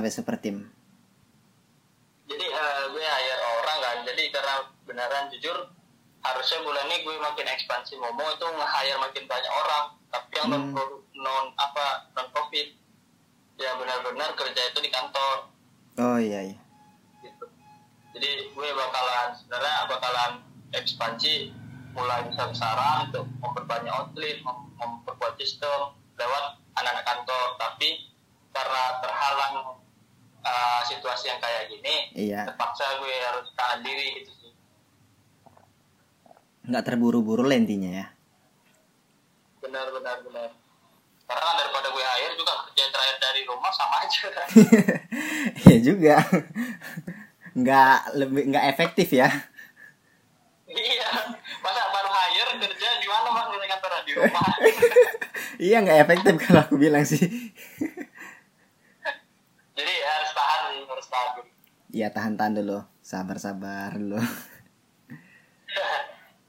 sampai super tim. Jadi eh, gue hire orang kan. Jadi karena beneran jujur harusnya bulan ini gue makin ekspansi Momo itu nge-hire makin banyak orang. Tapi yang non non apa non profit ya benar-benar kerja itu di kantor Oh iya iya. gitu. Jadi gue bakalan sebenarnya bakalan ekspansi mulai besar-besaran untuk memperbanyak outlet, mem- memperkuat sistem lewat anak-anak kantor. Tapi karena terhalang uh, situasi yang kayak gini, Iya. terpaksa gue harus tahan diri gitu sih. Nggak terburu-buru lah intinya ya. Benar, benar, benar. Karena kan daripada gue hire juga kerja terakhir dari rumah sama aja. Iya juga. Nggak lebih nggak efektif ya. iya. Masa baru hire kerja di mana mas di kantor di rumah? iya nggak efektif kalau aku bilang sih. Iya tahan-tahan dulu, sabar-sabar dulu.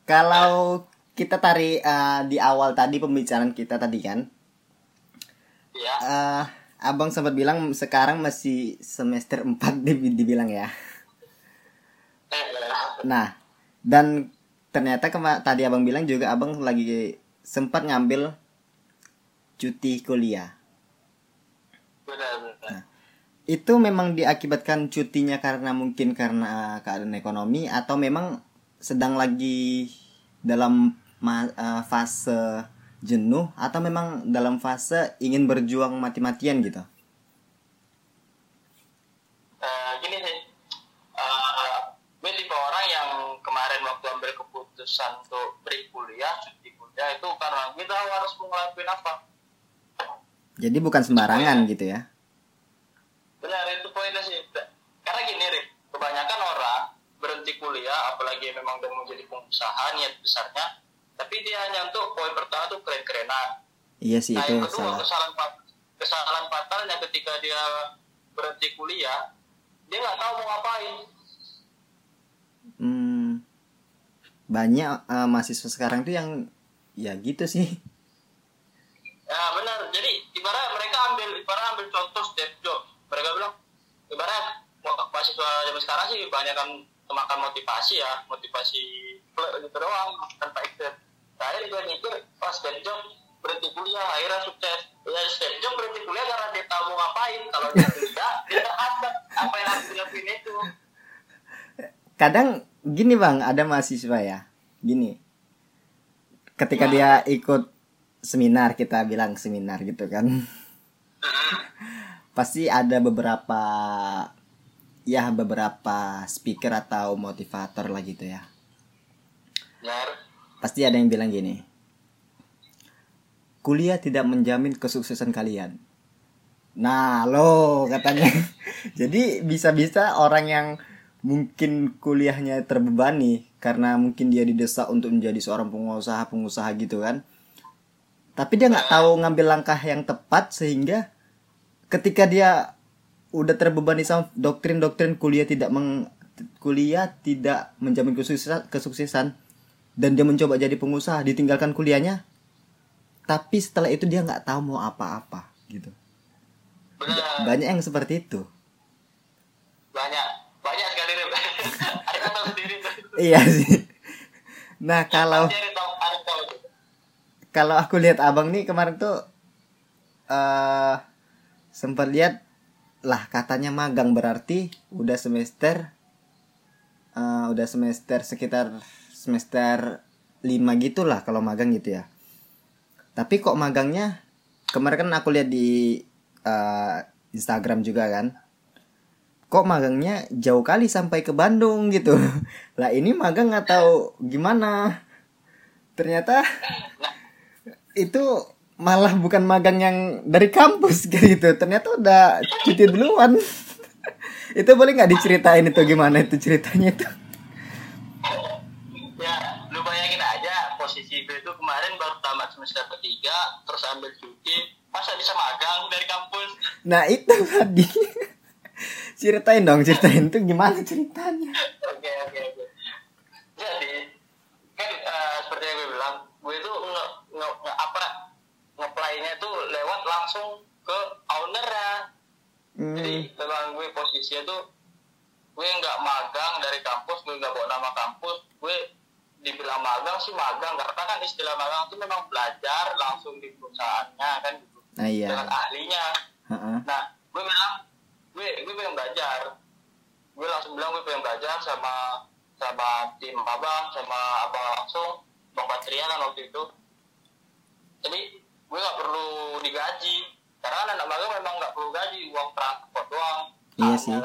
Kalau kita tarik eh, di awal tadi pembicaraan kita tadi kan, Iya. eh, abang sempat bilang sekarang masih semester 4 di- dibilang ya. Nah, dan ternyata kema- tadi abang bilang juga abang lagi sempat ngambil cuti kuliah. benar, benar. Itu memang diakibatkan cutinya karena mungkin karena keadaan ekonomi atau memang sedang lagi dalam eh, fase jenuh atau memang dalam fase ingin berjuang mati-matian gitu. Eh, gini sih, gue tipe orang yang kemarin waktu ambil keputusan untuk break kuliah, cuti kuliah itu karena tahu harus ngelakuin apa. Jadi bukan sembarangan gitu ya. Benar itu poinnya sih. Karena gini Rik, kebanyakan orang berhenti kuliah, apalagi memang udah mau jadi pengusaha niat besarnya, tapi dia hanya untuk poin pertama tuh keren-kerenan. Iya sih Nah itu yang kedua salah. kesalahan kesalahan fatalnya ketika dia berhenti kuliah, dia nggak tahu mau ngapain. Hmm, banyak eh, mahasiswa sekarang tuh yang ya gitu sih. Ya benar. Jadi ibarat mereka ambil ibarat ambil contoh step job. Mereka bilang ibarat mau- mahasiswa zaman sekarang sih banyak kan makan motivasi ya, motivasi plek gitu doang tanpa action. Saya juga mikir pas step job berhenti kuliah akhirnya sukses. Ya step job berhenti kuliah karena dia tahu mau ngapain. Kalau dia tidak, dia terhambat apa yang harus dilakuin itu. Kadang gini bang, ada mahasiswa ya, gini. Ketika dia ikut seminar, kita bilang seminar gitu kan, pasti ada beberapa ya beberapa speaker atau motivator lah gitu ya. Benar. Pasti ada yang bilang gini. Kuliah tidak menjamin kesuksesan kalian. Nah, lo katanya. Jadi bisa-bisa orang yang mungkin kuliahnya terbebani karena mungkin dia didesak untuk menjadi seorang pengusaha-pengusaha gitu kan. Tapi dia nggak tahu ngambil langkah yang tepat sehingga ketika dia udah terbebani sama doktrin-doktrin kuliah tidak meng kuliah tidak menjamin kesuksesan, kesuksesan dan dia mencoba jadi pengusaha ditinggalkan kuliahnya tapi setelah itu dia nggak tahu mau apa-apa gitu Benar. banyak yang seperti itu Banyak. Banyak sekali. Iya sih nah kalau kalau aku lihat abang nih kemarin tuh eh sempat lihat lah katanya magang berarti udah semester eh, udah semester sekitar semester 5 gitulah kalau magang gitu ya. Tapi kok magangnya kemarin kan aku lihat di eh, Instagram juga kan kok magangnya jauh kali sampai ke Bandung gitu. Lah ini magang nggak tahu gimana? Ternyata itu malah bukan magang yang dari kampus gitu. Ternyata udah cuti duluan. Itu boleh nggak diceritain itu gimana itu ceritanya itu? Ya, lu bayangin aja posisi gue itu kemarin baru tamat semester ketiga, terus ambil cuti, masa bisa magang dari kampus? nah itu tadi. Ceritain dong ceritain itu gimana ceritanya Oke, oke, oke. Jadi, kan eh, seperti yang gue bilang, gue itu nge, nge, nge- apa, nge-play-nya tuh langsung ke ownernya Hmm. jadi memang gue posisinya tuh gue nggak magang dari kampus gue nggak bawa nama kampus gue dibilang magang sih magang karena kan istilah magang itu memang belajar langsung di perusahaannya kan gitu Nah, iya. dengan ahlinya Heeh. nah gue bilang gue gue pengen belajar gue langsung bilang gue pengen belajar sama sama tim abang sama abang langsung bang Patria kan waktu itu jadi gue nggak perlu digaji karena anak magang memang nggak perlu gaji uang transport doang Iya Ah, sih.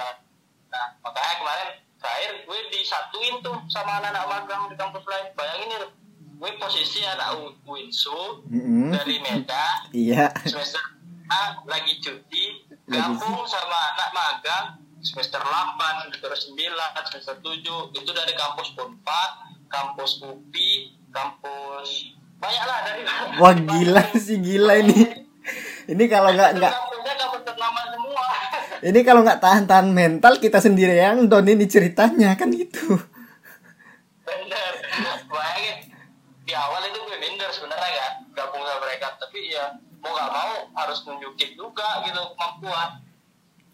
nah makanya kemarin terakhir gue disatuin tuh sama anak-anak magang di kampus lain bayangin nih gue posisi anak Winsu Mm-mm. dari Medan Iya. semester A lagi cuti gabung sama anak magang semester 8, semester 9, semester 7 itu dari kampus Unpad, kampus UPI, kampus dari Wah gila sih gila ini. Ini kalau nggak nggak ini kalau nggak tahan-tahan mental kita sendiri yang down ini ceritanya kan gitu. bener bayangin di awal itu gue minder sebenarnya ya gabung sama mereka tapi ya mau gak mau harus nunjukin juga gitu kemampuan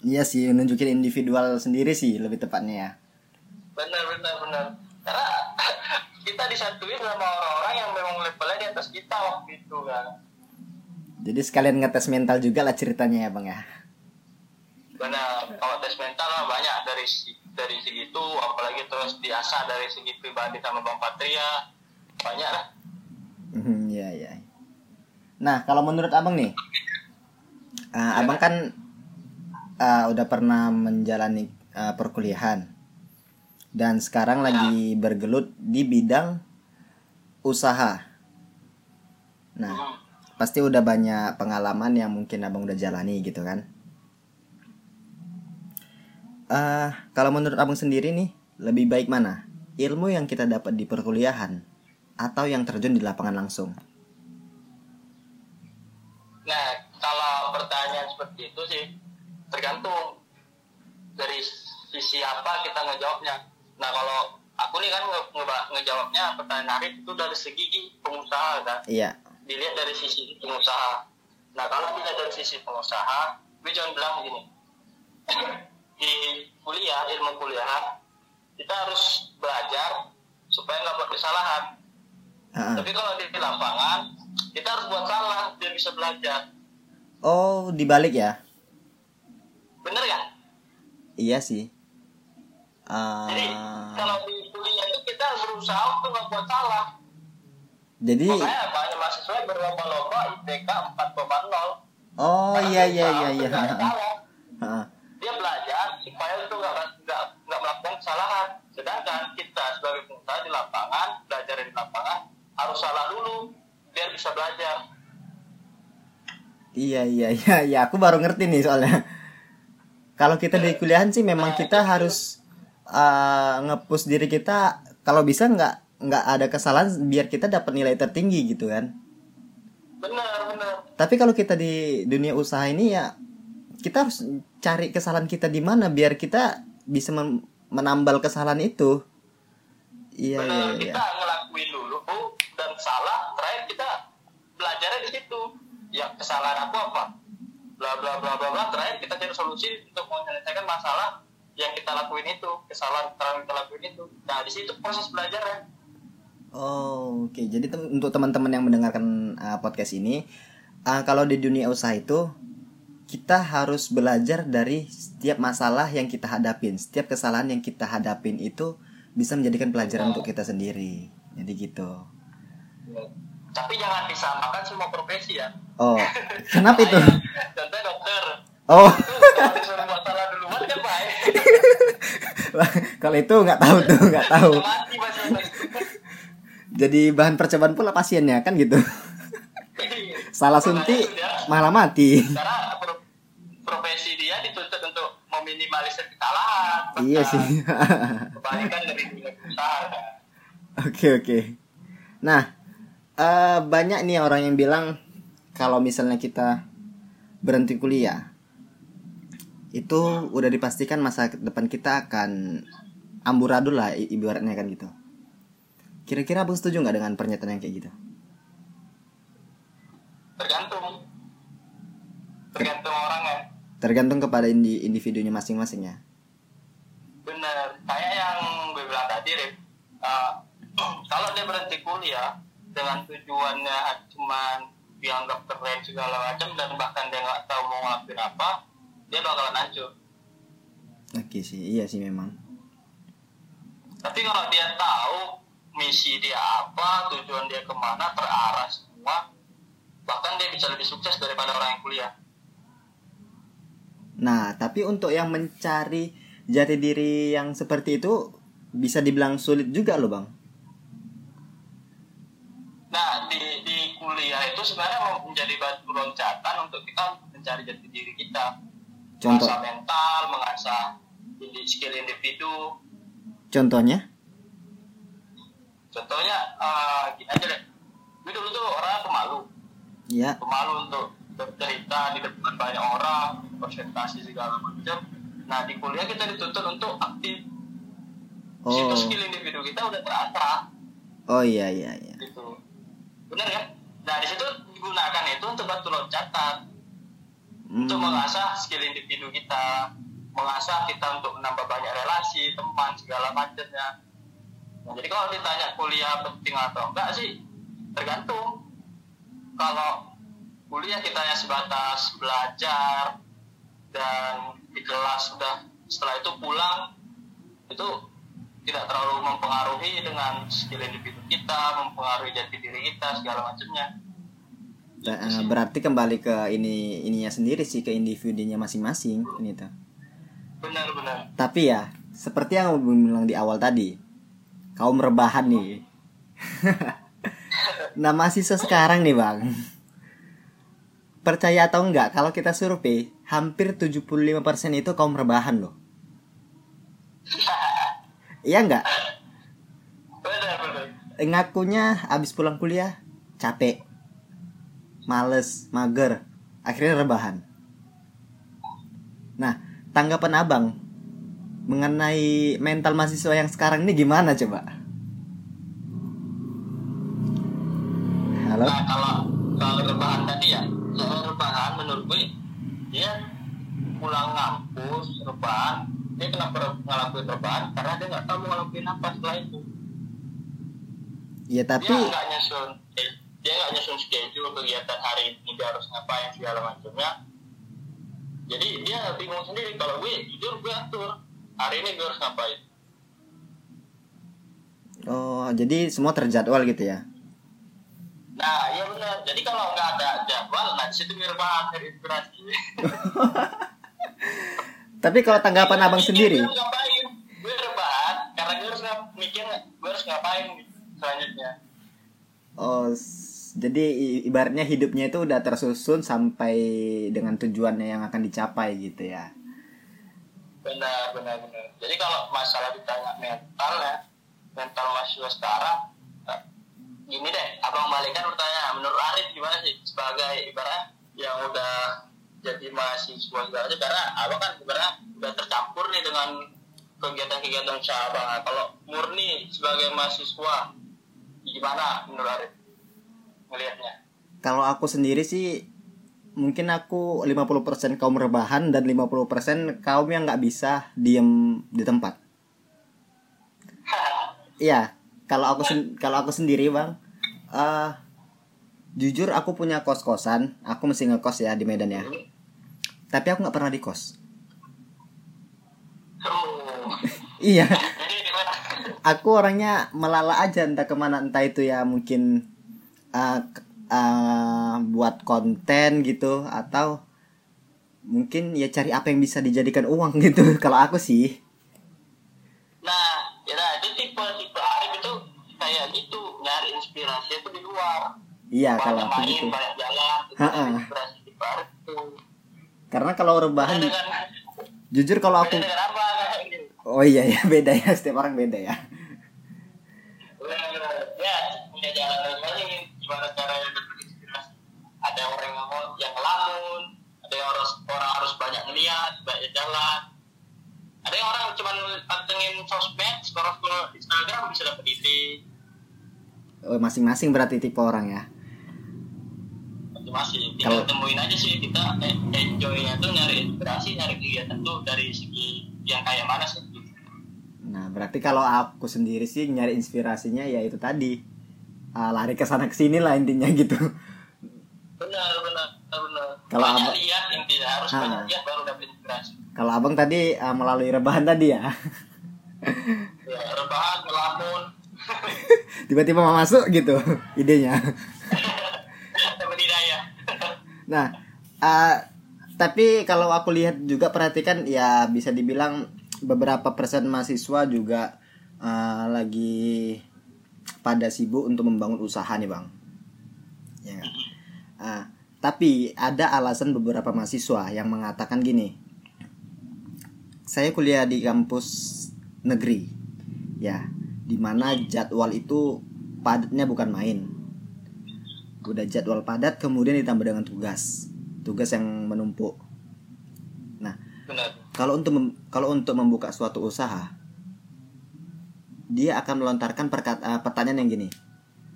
Iya sih nunjukin individual sendiri sih lebih tepatnya ya. benar benar benar karena kita disatuin sama orang-orang yang memang levelnya di atas kita waktu itu kan. Jadi sekalian ngetes mental juga lah ceritanya ya bang ya. benar. Kalau tes mental mah banyak. Dari dari segitu apalagi terus diasah dari segi pribadi sama bang Patria banyak lah. Hmm, Iya iya. Nah kalau menurut abang nih, ah, abang kan ah, udah pernah menjalani ah, perkuliahan dan sekarang lagi bergelut di bidang usaha. Nah Hmm. pasti udah banyak pengalaman yang mungkin abang udah jalani gitu kan. Ah, kalau menurut abang sendiri nih, lebih baik mana? Ilmu yang kita dapat di perkuliahan atau yang terjun di lapangan langsung? Nah, kalau pertanyaan seperti itu sih tergantung dari sisi apa kita ngejawabnya. Nah, kalau aku nih kan nge- nge- ngejawabnya pertanyaan Arif itu dari segi pengusaha kan. Iya. Dilihat dari sisi pengusaha. Nah, kalau dilihat dari sisi pengusaha, gue jangan bilang gini. Di kuliah, ilmu kuliah, kita harus belajar supaya nggak buat kesalahan. Ah, ah. Tapi kalau di lapangan, kita harus buat salah biar bisa belajar. Oh, dibalik ya? Bener kan? Iya sih. Ah, Jadi kalau di kuliah itu kita berusaha untuk nggak buat salah. jadi, Makanya banyak mahasiswa berlomba-lomba IPK 4,0. oh iya iya iya iya. Ah, Dia belajar supaya itu nggak nggak nggak melakukan kesalahan. Sedangkan kita sebagai pengusaha di lapangan belajar di lapangan harus salah dulu biar bisa belajar. Iya iya iya iya. Aku baru ngerti nih soalnya. Kalau kita di kuliahan sih memang kita harus ah, nge-push diri kita kalau bisa nggak nggak ada kesalahan biar kita dapat nilai tertinggi gitu kan. Benar benar. Tapi kalau kita di dunia usaha ini ya kita harus cari kesalahan kita di mana biar kita bisa men- menambal kesalahan itu. Iya iya iya. kita ngelakuin dulu dan salah terakhir kita belajarnya di situ. Ya kesalahan aku apa? Bla bla bla bla bla. Terakhir kita cari solusi untuk menyelesaikan masalah yang kita lakuin itu, kesalahan yang kita lakuin itu. Nah di situ proses belajarnya. Oh, oke. Jadi tem- untuk teman-teman yang mendengarkan uh, podcast ini, uh, kalau di dunia usaha itu kita harus belajar dari setiap masalah yang kita hadapin, setiap kesalahan yang kita hadapin itu bisa menjadikan pelajaran untuk kita sendiri. Jadi gitu. Tapi jangan disamakan semua profesi ya. Oh, kenapa itu? Contohnya dokter. Oh, kalau kan baik. kalau itu nggak tahu tuh, nggak tahu. Jadi bahan percobaan pula pasiennya kan gitu. Salah suntik malah mati. Karena pro- profesi dia dituntut untuk meminimalisir. Iya sih. Dari. Oke oke. Nah, eh, banyak nih orang yang bilang kalau misalnya kita berhenti kuliah, itu udah dipastikan masa depan kita akan amburadul lah ibaratnya kan gitu. Kira-kira abang setuju nggak dengan pernyataan yang kayak gitu? Tergantung. tergantung orangnya tergantung kepada indi- individunya masing-masing ya bener kayak yang gue bilang tadi Rip Eh, kalau dia berhenti kuliah dengan tujuannya cuma dianggap keren segala macam dan bahkan dia nggak tahu mau ngelakuin apa dia bakalan hancur. Oke sih iya sih memang. Tapi kalau dia tahu misi dia apa tujuan dia ke mana terarah semua bahkan dia bisa lebih sukses daripada orang yang kuliah. Nah tapi untuk yang mencari jati diri yang seperti itu bisa dibilang sulit juga loh bang. Nah, di, di kuliah itu sebenarnya menjadi batu loncatan untuk kita mencari jati diri kita. Contoh. Mengasah mental, mengasah skill individu. contohnya Contohnya, eh gini aja deh. Gue dulu tuh orang pemalu. ya Pemalu untuk bercerita di depan banyak orang, presentasi segala macam. Nah, di kuliah kita dituntut untuk aktif. Di situ oh skill individu kita udah terasah. oh iya iya iya gitu benar kan nah di situ digunakan itu untuk batu loncatan untuk Hmm, mengasah skill individu kita mengasah kita untuk menambah banyak relasi teman segala macamnya. Nah, jadi kalau ditanya kuliah penting atau enggak sih tergantung. Kalau kuliah kita hanya sebatas belajar dan di kelas sudah setelah itu pulang itu tidak terlalu mempengaruhi dengan skill individu kita, mempengaruhi jati diri kita segala macamnya. Ber- eh, berarti kembali ke ini ininya sendiri sih ke individunya masing-masing ini tuh. Benar-benar. tapi ya seperti yang aku bilang di awal tadi kaum rebahan nih. Nah mahasiswa sekarang nih bang. Percaya atau enggak kalau kita survei hampir 75% itu kaum rebahan loh. Iya enggak? Ngakunya abis pulang kuliah capek males mager akhirnya rebahan nah tanggapan abang mengenai mental mahasiswa yang sekarang ini gimana coba halo Nah kalau kalau rebahan tadi ya, soal rebahan menurut gue dia pulang ngampus rebahan, dia kenapa ngelakuin rebahan? Karena dia nggak tahu mau ngelakuin apa setelah itu. ya tapi Dia nggak nyusun, dia nggak nyusun schedule kegiatan hari ini dia harus ngapain segala macamnya. Jadi dia bingung sendiri. Kalau gue jujur gue atur hari ini gue harus ngapain. oh jadi semua terjadwal gitu ya Nah, iya benar. Jadi kalau nggak ada jadwal, nah di situ gue rebahan dari inspirasi. tapi kalau tanggapan abang sendiri Gue harus ngapain? Gue rebahan karena gue harus mikir gue harus ngapain selanjutnya. oh jadi ibaratnya hidupnya itu udah tersusun sampai dengan tujuannya yang akan dicapai gitu ya Benar, benar, benar. Jadi kalau masalah ditanya mental ya, mental mahasiswa sekarang, eh, gini deh, abang balik kan bertanya, menurut Arif gimana sih sebagai ibarat yang udah jadi mahasiswa macam, karena abang kan ibarat udah tercampur nih dengan kegiatan-kegiatan usaha abang. Nah, Kalau murni sebagai mahasiswa, gimana menurut Arif melihatnya? Kalau aku sendiri sih mungkin aku 50% kaum rebahan dan 50% kaum yang nggak bisa diem di tempat. Iya, kalau aku kalau aku sendiri bang, eh jujur aku punya kos kosan, aku mesti ngekos ya di Medan ya. Tapi aku nggak pernah di kos. Oh, Iya, aku orangnya melala aja entah ke mana entah itu ya mungkin k- eh, buat konten gitu atau mungkin ya cari apa yang bisa dijadikan uang gitu kalau aku sih Nah, ya nah, itu tipe tipe Arif itu kayak gitu nyari inspirasi itu di luar. iya banyak kalau aku main, gitu banyak jalan, itu Ha-ha. nyari inspirasi tipe Arif itu. karena kalau rebahan dengan jujur kalau aku apa gitu. oh iya ya beda ya setiap orang beda ya Ya, punya jalan masing-masing gimana caranya dapat inspirasi. Ada orang yang mau yang ngelamun, ada yang harus orang harus banyak ngeliat, banyak jalan. Ada yang orang cuma pantengin sosmed, scroll-scroll Instagram bisa dapat ide. oh, masing-masing berarti tipe orang ya motivasi tinggal Kalau- temuin aja sih kita eh, enjoynya tuh nyari inspirasi nyari kegiatan tuh dari segi yang kayak mana sih Nah, berarti kalau aku sendiri sih nyari inspirasinya ya itu tadi. Ah, lari ke sana ke sini lah intinya gitu. benar benar benar Kalau abang- lihat intinya harus Ah. banyak lihat baru dapat inspirasi Kalau Abang tadi ah, melalui rebahan tadi ya. ya rebahan melamun Tiba-tiba mau masuk gitu idenya. Nah, ah, tapi kalau aku lihat juga perhatikan ya bisa dibilang beberapa persen mahasiswa juga ah, lagi pada sibuk untuk membangun usaha nih bang. Ya. Ah, tapi ada alasan beberapa mahasiswa yang mengatakan gini. Saya kuliah di kampus negeri, ya, di mana jadwal itu padatnya bukan main udah jadwal padat kemudian ditambah dengan tugas tugas yang menumpuk nah benar kalau untuk kalau untuk membuka suatu usaha dia akan melontarkan perkat- eh, pertanyaan yang gini.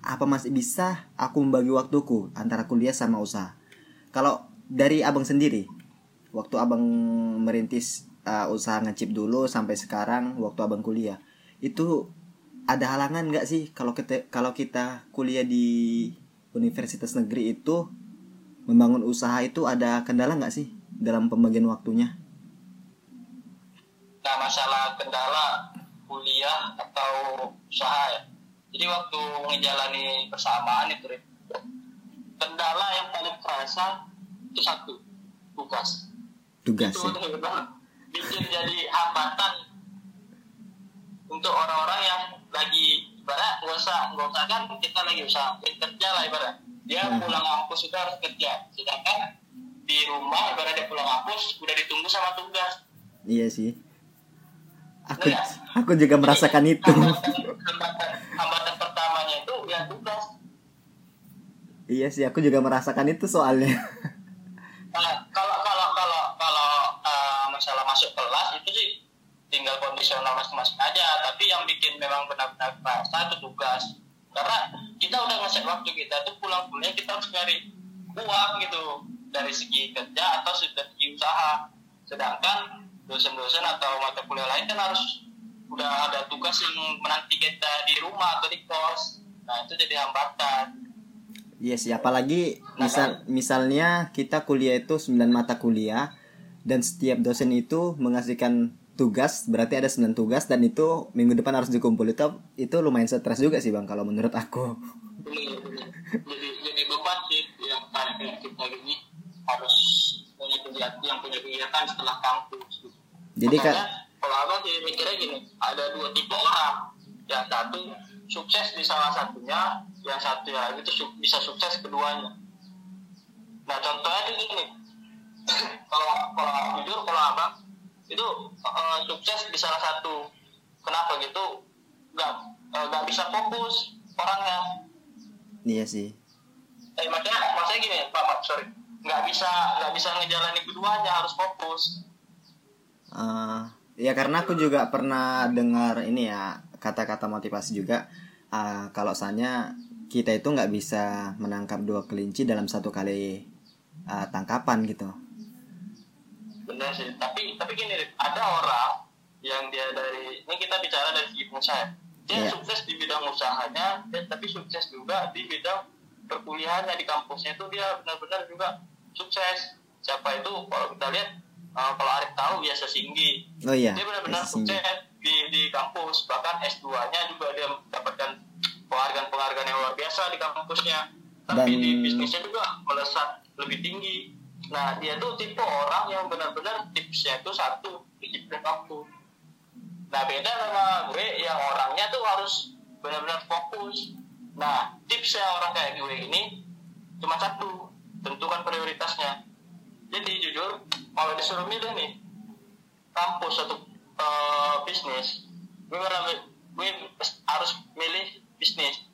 Apa masih bisa aku membagi waktuku antara kuliah sama usaha? Kalau dari abang sendiri waktu abang merintis eh, usaha ngecip dulu sampai sekarang waktu abang kuliah itu ada halangan nggak sih kalau kita kalau kita kuliah di universitas negeri itu membangun usaha itu ada kendala nggak sih dalam pembagian waktunya? Nah masalah kendala kuliah atau usaha ya. Jadi waktu menjalani bersamaan itu kendala yang paling terasa itu satu tugas. Tugas itu ya? bikin jadi hambatan untuk orang-orang yang lagi ibarat nggak usah nggak usah kan kita lagi usaha kerja lah ibarat. Dia Hmm. pulang kampus itu harus kerja. Sedangkan di rumah ibarat dia pulang kampus udah ditunggu sama tugas. Iya sih aku Iya. aku juga merasakan Jadi, itu hambatan, hambatan, hambatan pertamanya itu ya tugas iya sih aku juga merasakan itu soalnya Nah, kalau kalau kalau kalau eh, masalah masuk kelas itu sih tinggal kondisional masing-masing aja. Tapi yang bikin memang benar-benar kerasa itu tugas. Karena kita udah ngeset waktu kita tuh pulang kuliah kita harus cari uang gitu dari segi kerja atau dari segi usaha. Sedangkan dosen-dosen atau mata kuliah lain kan harus udah ada tugas yang menanti kita di rumah atau di kos. Nah itu jadi hambatan. iya sih apalagi misal misalnya kita kuliah itu 9 mata kuliah dan setiap dosen itu mengasihkan tugas berarti ada 9 tugas dan itu minggu depan harus dikumpul itu itu lumayan stres juga sih bang kalau menurut aku Bener, bener. jadi jadi beban sih yang kayak kita gini harus punya kegiatan yang punya kegiatan setelah kampus. Jadi kan kalau abang sih mikirnya gini ada dua tipe orang. Yang satu sukses di salah satunya yang satu ya itu su- bisa sukses keduanya. Nah contohnya di gini. Kalau kalau jujur kalau abang itu eh, sukses di salah satu. Kenapa gitu? Nggak eh, nggak bisa fokus orangnya. Iya sih. Eh maksudnya maksudnya gini pak sorry. Nggak bisa nggak bisa ngejalani keduanya harus fokus Eh, ya karena aku juga pernah dengar ini ya kata-kata motivasi juga. Eh, kalau misalnya kita itu nggak bisa menangkap dua kelinci dalam satu kali eh, tangkapan gitu. Benar sih. Tapi tapi gini ada orang yang dia dari ini kita bicara dari segi pengusaha dia Iya. sukses di bidang usahanya dan tapi sukses juga di bidang perkuliahannya di kampusnya itu dia benar-benar juga sukses. Siapa itu? Kalau kita lihat eh, kalau Arif tahu biasa Singgi oh iya dia benar-benar sukses di di kampus. Bahkan S2-nya juga dia mendapatkan penghargaan-penghargaan yang luar biasa di kampusnya. Tapi Dan- di bisnisnya juga melesat lebih tinggi. Nah dia tuh tipe orang yang benar-benar tipsnya itu satu disiplin waktu nah beda sama gue yang orangnya tuh harus benar-benar fokus. Nah tipsnya orang kayak gue ini cuma satu tentukan prioritasnya. Jadi jujur kalau disuruh milih nih kampus atau eh, bisnis gue gue harus milih bisnis.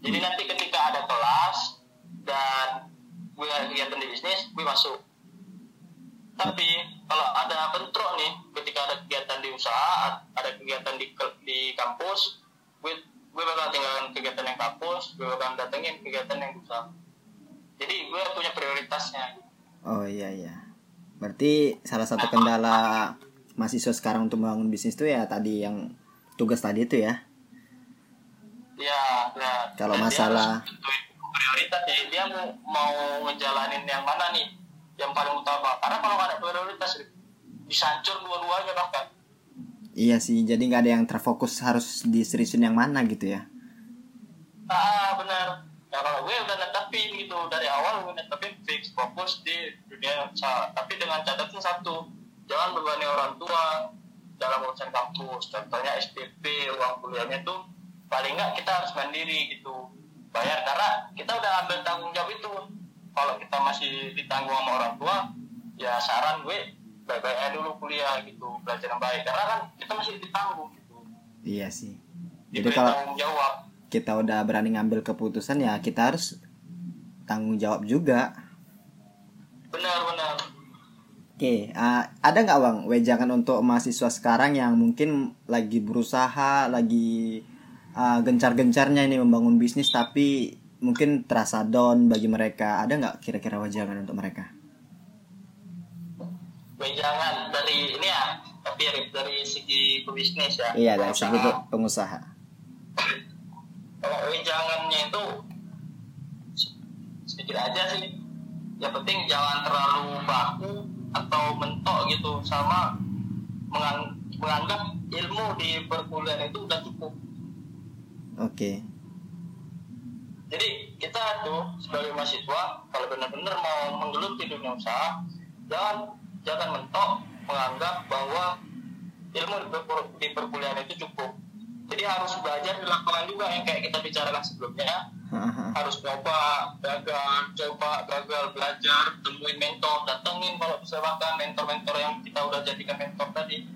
Jadi nanti ketika ada kelas dan gue kegiatan di bisnis gue masuk. Tapi kalau ada bentrok nih ketika ada kegiatan di usaha ada kegiatan di di kampus gue gue bakal tinggalkan kegiatan yang kampus gue bakal datengin kegiatan yang usaha. Jadi gue punya prioritasnya. Oh iya iya. Berarti salah satu kendala mahasiswa sekarang untuk membangun bisnis itu ya tadi yang tugas tadi itu ya. ya ya Kalau masalah- prioritas ya dia mau mau ngejalanin yang mana nih yang paling utama karena kalau nggak ada prioritas bisa hancur dua-duanya bahkan Iya sih, jadi nggak ada yang terfokus harus diseriusin yang mana gitu ya. ah benar kalau gue udah netapin gitu. Dari awal gue netapin fix fokus di dunia usaha tapi dengan catatan satu jangan bebani orang tua. Dalam urusan kampus contohnya SPP uang kuliahnya tuh paling nggak kita harus mandiri gitu. Bayar karena kita udah ambil tanggung jawab itu. Kalau kita masih ditanggung sama orang tua ya saran gue baik-baik dulu kuliah gitu. Belajar yang baik. Karena kan kita masih ditanggung gitu. Iya sih. Jadi diberi kalau tanggung jawab kita udah berani ngambil keputusan ya kita harus tanggung jawab juga. benar-benar Oke, uh, ada nggak bang wejangan untuk mahasiswa sekarang yang mungkin lagi berusaha, lagi uh, gencar-gencarnya ini membangun bisnis tapi mungkin terasa down bagi mereka. Ada nggak kira-kira wejangan untuk mereka? jangan dari ini ya tapi dari segi pebisnis ya Iya, dari segi pengusaha. kalau jangannya itu sedikit aja sih. Yang penting jangan terlalu baku atau mentok gitu. Sama mengang- menganggap ilmu di perkuliahan itu udah cukup. Oke, jadi kita tuh sebagai mahasiswa kalau benar-benar mau menggeluti dunia usaha jangan jangan mentok menganggap bahwa ilmu di perkuliahan itu cukup jadi harus belajar di lapangan juga yang kayak kita bicarakan sebelumnya harus coba gagal coba gagal belajar temuin mentor datengin kalau bisa bahkan mentor-mentor yang kita udah jadikan mentor tadi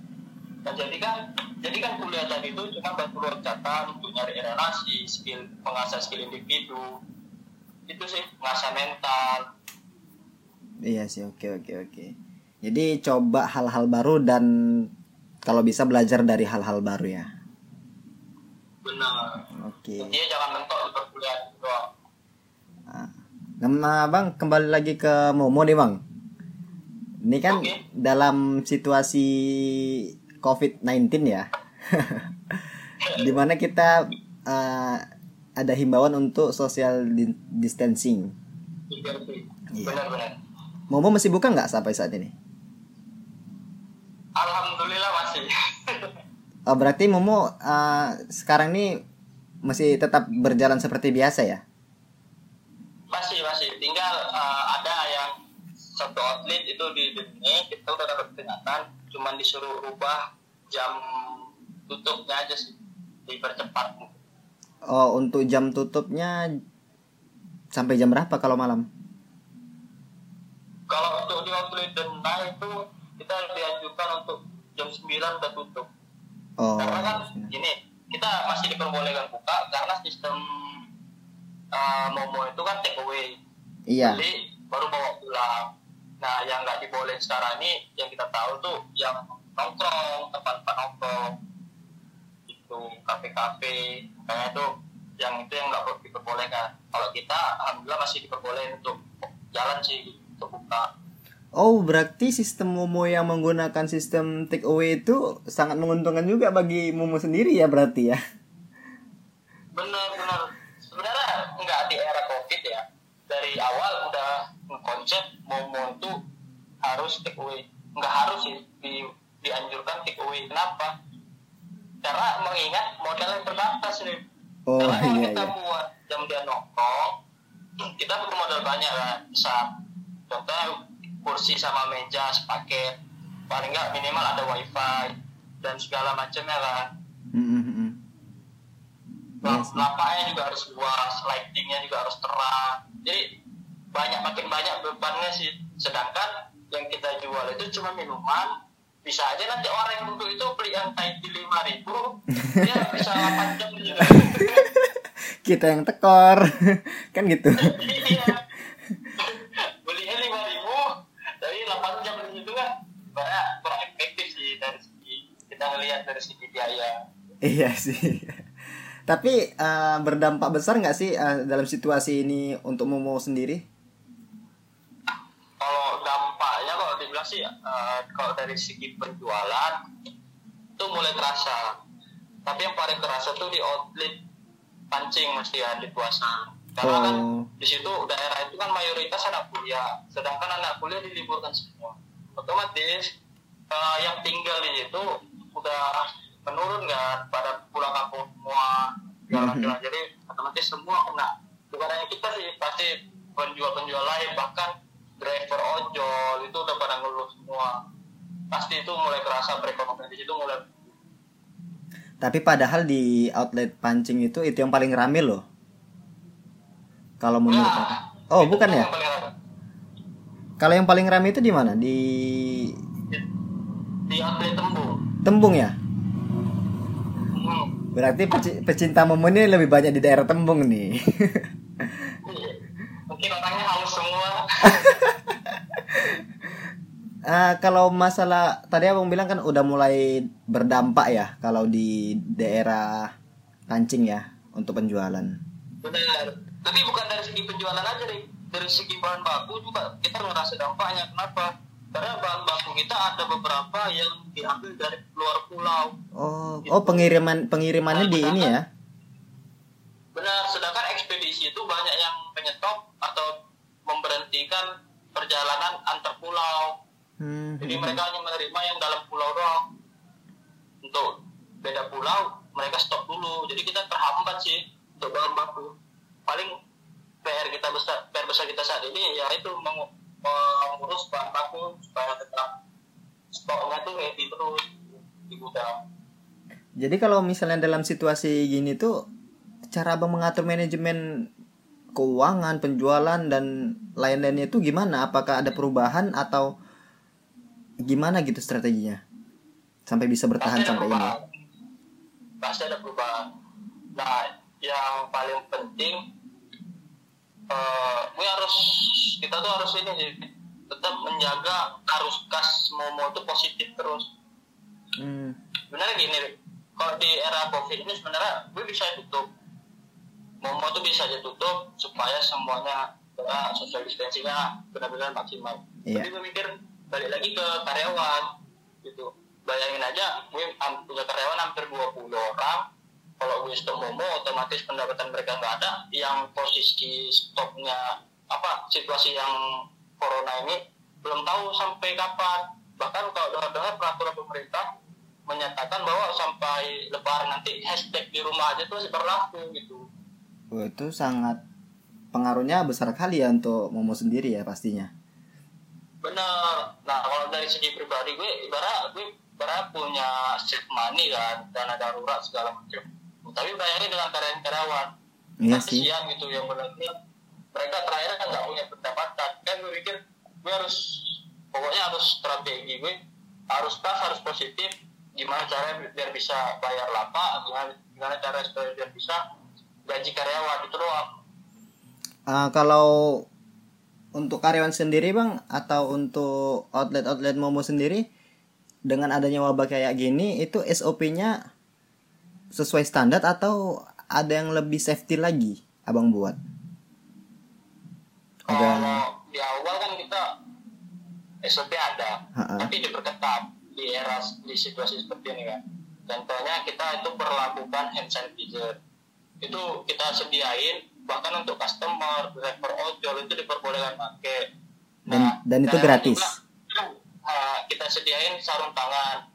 dan jadikan jadikan kuliah tadi itu cuma batu loncatan untuk nyari relasi skill mengasah skill individu itu sih mengasah mental iya sih, oke oke oke. Jadi coba hal-hal baru dan kalau bisa belajar dari hal-hal baru ya. Benar Oke. intinya jangan mentok di perkuliahan doang Nama bang kembali lagi ke Momo nih bang. Ini kan Oke. dalam situasi COVID-19 ya, di mana kita eh, ada himbauan untuk social di- distancing. Iya. benar-benar Momo masih buka nggak sampai saat ini? alhamdulillah masih Oh, berarti Momo eh, sekarang ini masih tetap berjalan seperti biasa ya? masih masih tinggal uh, ada yang satu outlet itu di Deni kita udah dapat peringatan cuman disuruh rubah jam tutupnya aja sih dipercepat Oh, untuk jam tutupnya sampai jam berapa kalau malam? kalau untuk di outlet Dena itu kita dianjurkan untuk jam 9 udah tutup Oh, karena kan gini kita masih diperbolehkan buka karena sistem uh, Momo itu kan take away. Iya. beli baru bawa pulang. Nah yang nggak dibolehin sekarang ini yang kita tahu tuh yang nongkrong tempat-tempat nongkrong. Itu kafe-kafe. Kayak itu yang itu yang nggak diperbolehkan. Kalau kita alhamdulillah masih diperbolehkan untuk jalan sih untuk buka Oh, berarti sistem Momo yang menggunakan sistem take away itu sangat menguntungkan juga bagi Momo sendiri ya berarti ya. benar-benar sebenarnya nggak di era covid ya. Dari awal udah konsep momo itu harus take away. Nggak harus sih di, dianjurkan take away. Kenapa? Karena mengingat modal yang terbatas nih. Oh, karena iya, kita iya. buat jam dia nongkrong kita perlu modal banyak kan bisa contohnya kursi sama meja sepaket paling nggak minimal ada wifi dan segala macamnya kan Mm, mm, mm. Iya Lap- sih. lapaknya juga harus luas, lightingnya juga harus terang. Jadi banyak makin banyak bebannya sih. Sedangkan yang kita jual itu cuma minuman. Bisa aja nanti orang yang duduk itu beli yang Thai lima ribu, dia bisa 8 jam juga. Kita yang tekor. kan gitu. Iya. Belinya lima ribu, tapi 8 jam di situ kan banyak kurang efektif sih dari segi kita ngelihat dari segi biaya. iya sih. Tapi eh, berdampak besar nggak sih eh, dalam situasi ini untuk Momo sendiri? bilang sih uh, kalau dari segi penjualan itu mulai terasa tapi yang paling terasa tuh di outlet pancing mesti ya di puasa karena kan Oh. di situ daerah itu kan mayoritas anak kuliah sedangkan anak kuliah diliburkan semua otomatis uh, yang tinggal di situ udah menurun kan pada pulang kampung semua segala Mhm. macam jadi otomatis semua kena bukan hanya kita sih pasti penjual-penjual lain bahkan driver ojol itu udah pada ngeluh semua pasti itu mulai kerasa perekonomian di situ mulai Tapi padahal di outlet pancing itu itu yang paling rame loh. Kalau menurut Nah, aku. Oh, bukan ya? Kalau yang paling rame itu di mana? Di di, outlet tembung Tembung ya? hmm. Berarti peci- pecinta momo ini lebih banyak di daerah Tembung nih. mungkin orangnya haus semua Ah, kalau masalah tadi abang bilang kan udah mulai berdampak ya kalau di daerah pancing ya untuk penjualan. benar tapi bukan dari segi penjualan aja deh dari segi bahan baku juga kita ngerasa dampaknya. Kenapa? Karena bahan baku kita ada beberapa yang diambil dari luar pulau. Oh, oh pengiriman pengirimannya di ini ya? benar. Sedangkan ekspedisi itu banyak yang menyetop atau memberhentikan perjalanan antar pulau. Hmm. jadi mereka hanya menerima yang dalam pulau doang. Untuk beda pulau mereka stop dulu. Jadi kita terhambat sih untuk bahan baku. Paling PR kita besar PR besar kita saat ini ya itu mengu- mengurus bahan baku supaya tetap stoknya tuh ready terus di gudang Jadi kalau misalnya dalam situasi gini tuh cara abang mengatur manajemen keuangan, penjualan dan lain-lainnya itu gimana? Apakah ada perubahan atau gimana gitu strateginya sampai bisa bertahan Pasti sampai ini? pasti ada perubahan nah yang paling penting eh gue harus kita tuh harus ini sih tetap menjaga arus kas momo itu positif terus. Hmm. sebenarnya gini kalau di era covid ini sebenarnya gue bisa tutup. Momo tuh bisa aja tutup supaya semuanya ya, social distancingnya benar-benar maksimal. Iya. jadi gue mikir balik lagi ke karyawan gitu. Bayangin aja gue punya karyawan hampir 20 orang kalau gue stop momo otomatis pendapatan mereka nggak ada yang posisi stopnya apa situasi yang corona ini belum tahu sampai kapan. Bahkan kalau dengar-dengar peraturan pemerintah menyatakan bahwa sampai lebaran nanti hashtag di rumah aja tuh masih berlaku gitu. Oh, itu sangat pengaruhnya besar kali ya untuk Momo sendiri ya pastinya. bener nah kalau dari segi pribadi gue ibarat gue ibarat punya safe money kan dana darurat segala macam tapi bayarnya dengan karyawan-karyawan Iya Kan sih. kesian gitu yang benar mereka terakhir kan nggak punya pendapatan. Kan gue pikir gue harus pokoknya harus strategi gue harus pas harus positif. Gimana caranya biar bisa bayar lapak gimana gimana cara supaya biar bisa gaji karyawan itu doang. Ah, kalau untuk karyawan sendiri bang atau untuk outlet-outlet Momo sendiri dengan adanya wabah kayak gini itu SOP-nya sesuai standar atau ada yang lebih safety lagi abang buat? Ada. kalau di awal kan kita SOP ada Ha-ha. tapi diperketat di era di situasi seperti ini kan contohnya kita itu perlakukan hand sanitizer itu kita sediain bahkan untuk customer driver ojol itu diperbolehkan pakai Dan- dan itu gratis? juga, uh, kita sediain sarung tangan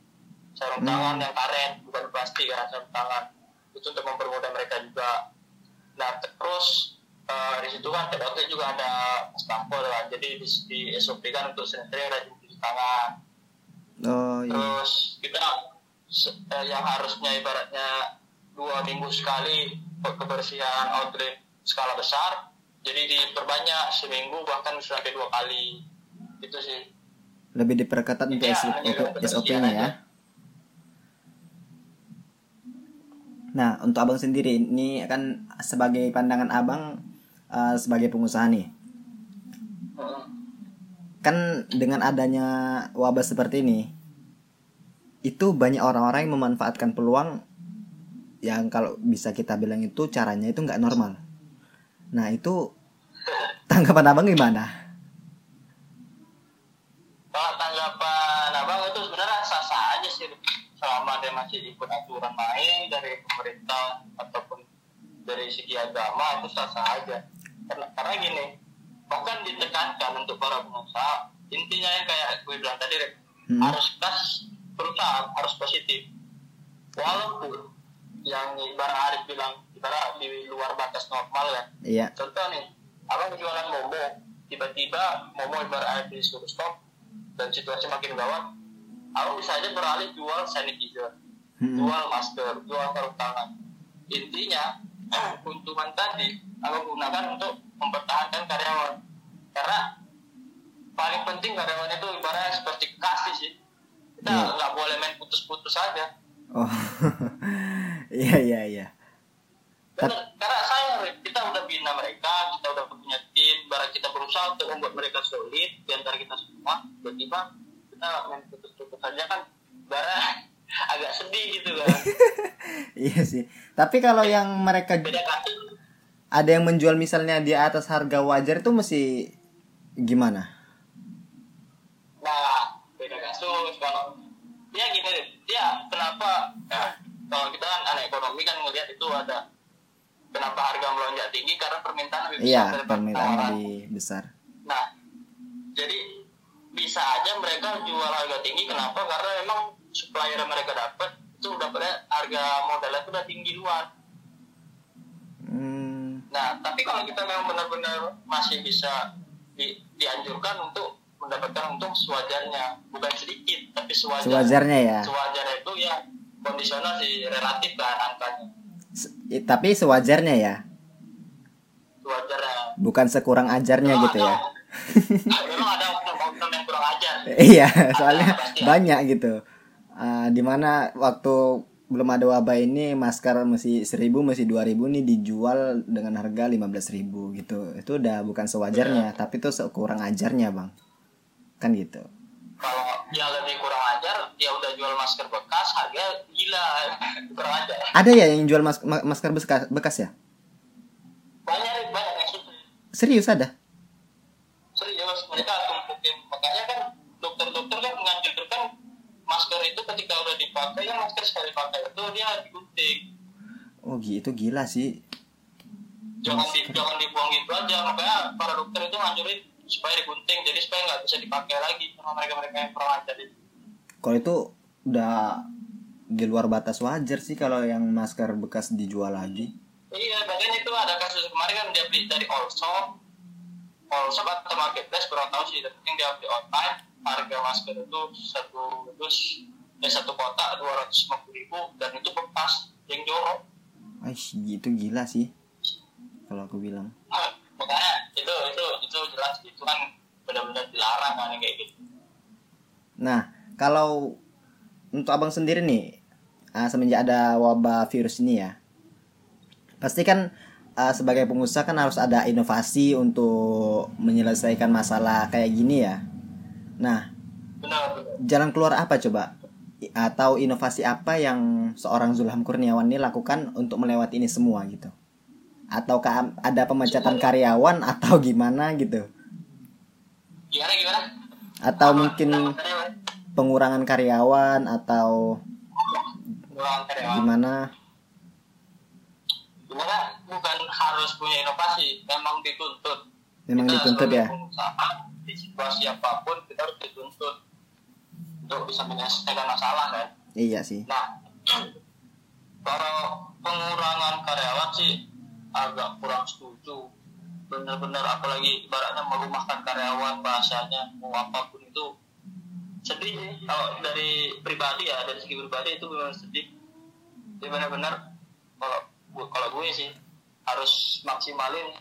sarung Hmm. tangan yang karet bukan plastik kan sarung tangan. Itu untuk mempermudah mereka juga. Nah terus uh, di situ kan itu juga ada stampol kan jadi di, di SOP kan untuk sering-sering rajin cuci tangan. Oh iya. terus kita eh, yang harusnya ibaratnya dua minggu sekali ke- kebersihan outlet skala besar jadi diperbanyak seminggu bahkan sampai dua kali. Itu sih. Lebih diperketat untuk Iya, hanya untuk SOP-nya ya. aja. Nah, untuk abang sendiri ini kan sebagai pandangan abang eh, sebagai pengusaha nih. Kan dengan adanya wabah seperti ini itu banyak orang-orang yang memanfaatkan peluang yang kalau bisa kita bilang itu caranya itu nggak normal nah itu tanggapan abang gimana Kalau tanggapan selama dia masih ikut aturan main dari pemerintah ataupun dari segi agama itu sah sah aja. Karena, karena gini bahkan ditekankan untuk para pengusaha intinya yang kayak gue bilang tadi Hmm. harus kas perusahaan harus positif. Walaupun yang ibarat Arif bilang ibarat di luar batas normal ya. Iya. Contoh nih abang jualan momo tiba-tiba momo ibarat Arif disuruh stop dan situasi makin gawat abang bisa aja beralih jual sanitizer Mm-mm. jual masker jual sarung tangan. Intinya keuntungan tadi abang gunakan untuk mempertahankan karyawan. Karena paling penting karyawan itu ibaratnya seperti kasih sih. Kita Iya. nggak boleh main putus-putus aja. Oh iya iya iya. Karena saya kita udah bina mereka, kita udah punya tim, barang kita berusaha untuk membuat mereka solid di antara kita semua, tiba-tiba kita main putus-putus saja kan, barang agak sedih gitu kan. iya sih. Tapi kalau yang mereka ada yang menjual misalnya di atas harga wajar itu mesti gimana? Nah, beda kasus. Kalau dia gini, Rip, dia kenapa? Eh, kalau kita kan anak ekonomi kan ngelihat itu ada kenapa harga melonjak tinggi? Karena permintaan lebih besar iya permintaan lebih besar. Nah, jadi bisa aja mereka jual harga tinggi. Kenapa? Karena memang supplier mereka dapat itu udah pada harga modalnya itu udah tinggi luar. hmm, Nah, tapi kalau kita memang benar-benar masih bisa di, dianjurkan untuk mendapatkan untung sewajarnya, bukan sedikit, tapi sewajarnya. sewajarnya ya Sewajarnya itu ya kondisional sih relatif kan angkanya. Se- tapi sewajarnya ya Sewajarnya. bukan sekurang ajarnya gitu ada- ya ada kurang ajar. iya soalnya ada. banyak gitu. Ah, di mana waktu belum ada wabah ini masker masih seribu masih dua ribu nih dijual dengan harga lima belas ribu gitu. Itu udah bukan sewajarnya tapi itu sekurang ajarnya bang. Kan gitu. Kalau dia lebih kurang ajar dia udah jual masker bekas harga gila. Kurang ajar. Ada ya yang jual mas- ma- masker bekas bekas ya? Banyak banyak yang serius ada dipakai kan masker sekali pakai itu dia digunting oh gitu gila sih. Jangan di, jangan dibuang gitu aja makanya para dokter itu nganjurin supaya digunting jadi supaya nggak bisa dipakai lagi sama mereka mereka yang kurang ajar itu. Kalau itu udah di luar batas wajar sih kalau yang masker bekas dijual lagi. Iya, bahkan itu ada kasus kemarin kan dia beli dari Allshop, Allshop atau Marketplace kurang tahu sih, tapi yang dia beli online harga masker itu satu dus eh satu kotak dua ratus lima puluh ribu dan itu bekas yang jorok. Aish, gitu gila sih kalau aku bilang Nah, makanya itu itu itu jelas itu kan benar-benar dilarang kan kayak gitu. Nah, kalau untuk abang sendiri nih, ah, semenjak ada wabah virus ini ya, pasti kan ah, sebagai pengusaha kan harus ada inovasi untuk menyelesaikan masalah kayak gini ya. Nah, Benar benar. jalan keluar apa coba? Atau inovasi apa yang seorang Zulham Kurniawan ini lakukan untuk melewati ini semua gitu? Ataukah ada pemecatan karyawan atau gimana gitu? Gimana gimana? Atau Apa- mungkin apa pengurangan karyawan atau karyawan. gimana? Gimana? Bukan harus punya inovasi, memang dituntut. Memang kita dituntut ya. pengusaha di situasi apa pun kita harus dituntut untuk bisa menyelesaikan masalah kan? Iya sih. nah kalau pengurangan karyawan sih agak kurang setuju. Benar-benar apalagi ibaratnya merumahkan karyawan bahasanya mau apa pun itu sedih sih. Kalau dari pribadi ya dari segi pribadi itu benar sedih. Jadi benar-benar kalau kalau gue sih harus maksimalin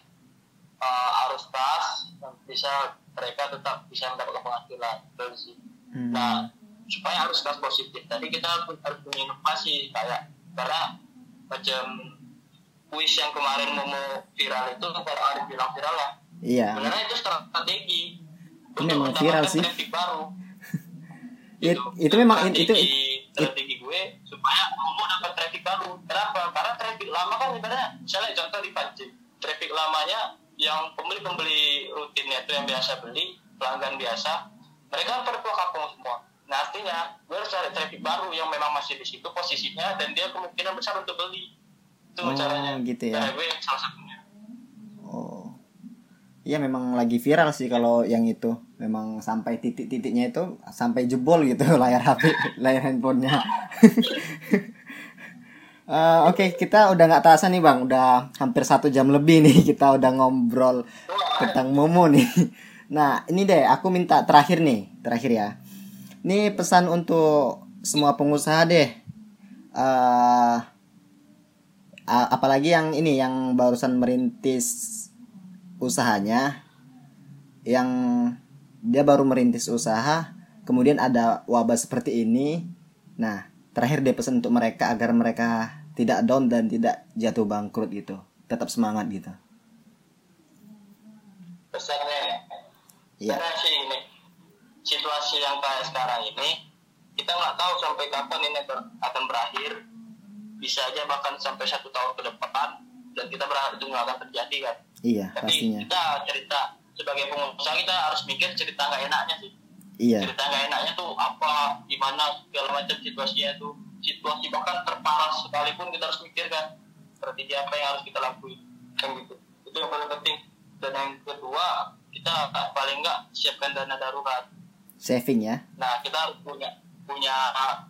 uh, arus kas dan bisa mereka tetap bisa mendapatkan penghasilan. Dari sih. Hmm. Nah, supaya harus kas positif. Tadi kita harus harus punya inovasi kayak karena macam kuis yang kemarin mau viral itu kalau ada bilang viral ya. Iya. Sebenarnya itu strategi Itu memang viral sih. baru. It- itu memang it- itu- strategi, strategi gue supaya mau dapat traffic baru. Kenapa? Karena traffic lama kan ibaratnya misalnya contoh di pancing. Traffic lamanya yang pembeli-pembeli rutinnya itu yang biasa beli pelanggan biasa mereka pulang kampung semua nah artinya gue harus cari traffic baru yang memang masih di situ posisinya dan dia kemungkinan besar untuk beli itu Oh, caranya gitu ya. Cara gue salah satunya Oh. Iya memang lagi viral sih kalau yang itu. Memang sampai titik-titiknya itu sampai jebol gitu layar HP, layar handphonenya. Eh, Oke, kita udah nggak terasa nih bang, udah hampir satu jam lebih nih kita udah ngobrol tentang Momo nih. Nah, ini deh, aku minta terakhir nih, terakhir ya. Ini pesan untuk semua pengusaha deh. eh a- apalagi yang ini yang barusan merintis usahanya yang dia baru merintis usaha kemudian ada wabah seperti ini. Nah terakhir dia pesan untuk mereka agar mereka tidak down dan tidak jatuh bangkrut gitu. Tetap semangat gitu. Pesannya. Iya. karena sih ini situasi yang kayak sekarang ini kita nggak tahu sampai kapan ini akan berakhir. Bisa aja bahkan sampai satu tahun ke depan dan kita berharap itu nggak akan terjadi kan. Iya tapi pastinya. kita cerita sebagai pengusaha kita harus mikir cerita nggak enaknya sih. Iya. Cerita nggak enaknya tuh apa gimana segala macam situasinya tuh. Situasi bahkan terparah sekalipun kita harus mikir kan. Strategi apa yang harus kita lakuin kan gitu. Itu yang paling penting. Dan yang kedua kita paling nggak siapkan dana darurat saving ya nah kita harus punya punya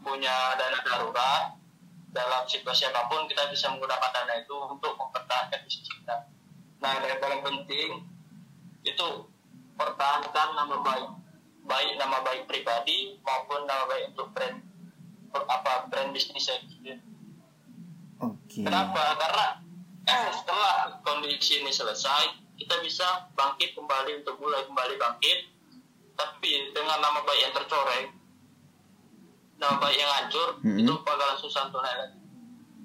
punya dana darurat dalam situasi apa pun kita bisa menggunakan dana itu untuk mempertahankan bisnis kita nah yang paling penting itu pertahankan nama baik baik nama baik pribadi maupun nama baik untuk brand per- apa brand bisnis gitu. oke Kenapa? Karena eh, setelah kondisi ini selesai, kita bisa bangkit kembali untuk mulai kembali bangkit. Tapi dengan nama baik yang tercoreng, nama baik yang hancur, Mhm. itu bakalan susah untuk naik lagi.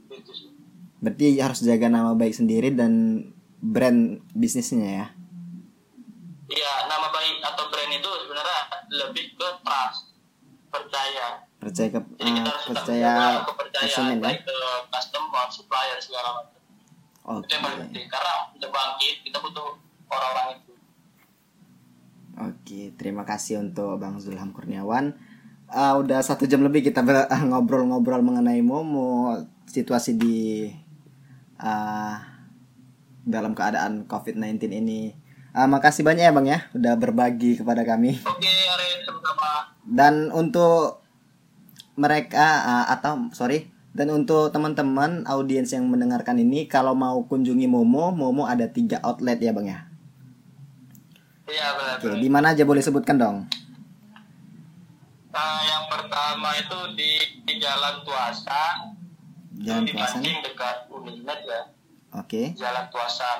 Gitu sih. berarti harus jaga nama baik sendiri dan brand bisnisnya ya Iya, nama baik atau brand itu sebenarnya lebih ke trust, percaya. percaya ke Jadi kita eh, harus percaya kepercayaan konsumen ya baik ke customer, supplier segala macam. oke Itu yang paling penting. Karena untuk bangkit, kita butuh orang-orang itu. Oke, terima kasih untuk Bang Zulham Kurniawan. Ah, udah satu jam lebih kita ah, ngobrol-ngobrol mengenai Momo, situasi di ah, dalam keadaan COVID-19 ini. Ah, makasih banyak ya Bang ya, udah berbagi kepada kami. Oke, sama-sama. Dan untuk mereka ah, atau sorry, dan untuk teman-teman audiens yang mendengarkan ini, kalau mau kunjungi Momo, Momo ada tiga outlet ya Bang ya. Iya, benar. Oke, di mana aja boleh sebutkan dong? Nah, yang pertama itu di, di Jalan Tuasan, Jalan itu di Tuasan. Mancing dekat Unimed ya. Oke. Jalan Tuasan,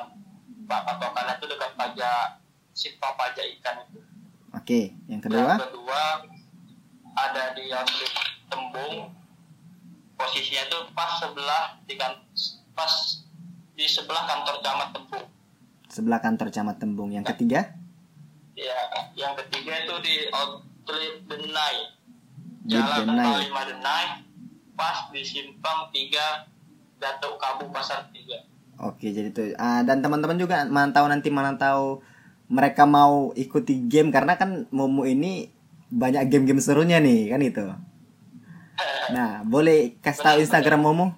Pak patokannya itu dekat pajak simpang pajak ikan itu. Oke, yang kedua. Yang kedua ada di outlet Tembung, posisinya itu pas sebelah di kan, pas di sebelah kantor camat Tembung. sebelah kantor Camat Tembung. Yang ketiga, Ya, yang ketiga itu di outlet Denai. Jalan Denai. 5 Denai, pas di simpang 3 Datuk Kabu Pasar 3. oke jadi itu. Ah, dan teman-teman juga mantau nanti mantau mereka mau ikuti game karena kan Momo ini banyak game-game serunya nih kan itu. Nah, boleh kasih tahu Instagram Momo?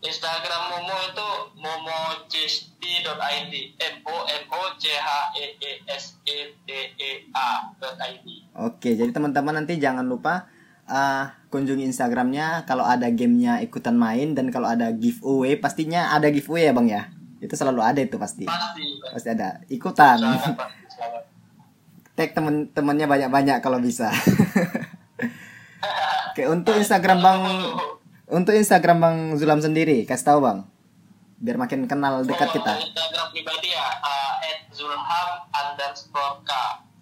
Instagram Momo itu momochesti.id M O M O C H E E S E T E A .id Oke, jadi teman-teman nanti jangan lupa ah, kunjungi Instagramnya kalau ada gamenya ikutan main dan kalau ada giveaway pastinya ada giveaway ya bang ya. Itu selalu ada itu pasti. pasti Pasti ada ikutan. sangat. tag temen-temennya banyak-banyak kalau bisa. Oke, untuk Instagram Bang untuk Instagram Bang Zulam sendiri, kasih tahu Bang. Biar makin kenal dekat Oh, kita. Instagram pribadi ya uh,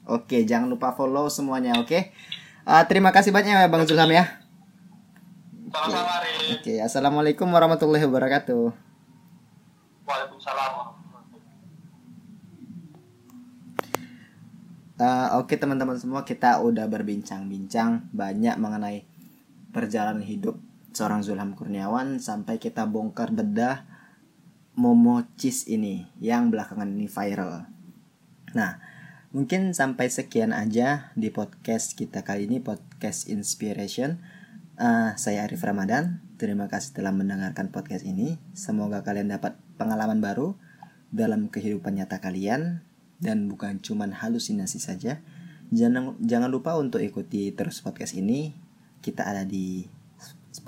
Oke, jangan lupa follow semuanya, oke? Ah, terima kasih banyak ya Bang Zulham ya. sama-sama Rin Oke, Assalamualaikum warahmatullahi wabarakatuh. Waalaikumsalam Ah, oke teman-teman semua, kita udah berbincang-bincang banyak mengenai perjalanan hidup seorang Zulham Kurniawan sampai kita bongkar bedah Momo Cheese ini yang belakangan ini viral. Nah, Mungkin sampai sekian aja di podcast kita kali ini podcast inspiration. Uh, saya Arif Ramadan. Terima kasih telah mendengarkan podcast ini. Semoga kalian dapat pengalaman baru dalam kehidupan nyata kalian dan bukan cuma halusinasi saja. Jangan jangan lupa untuk ikuti terus podcast ini. Kita ada di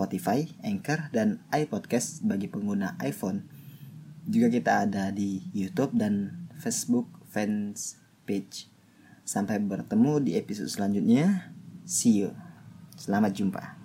Spotify, Anchor, dan iPodcast bagi pengguna iPhone. Juga kita ada di YouTube dan Facebook fans page. Sampai bertemu di episode selanjutnya. See you. Selamat jumpa.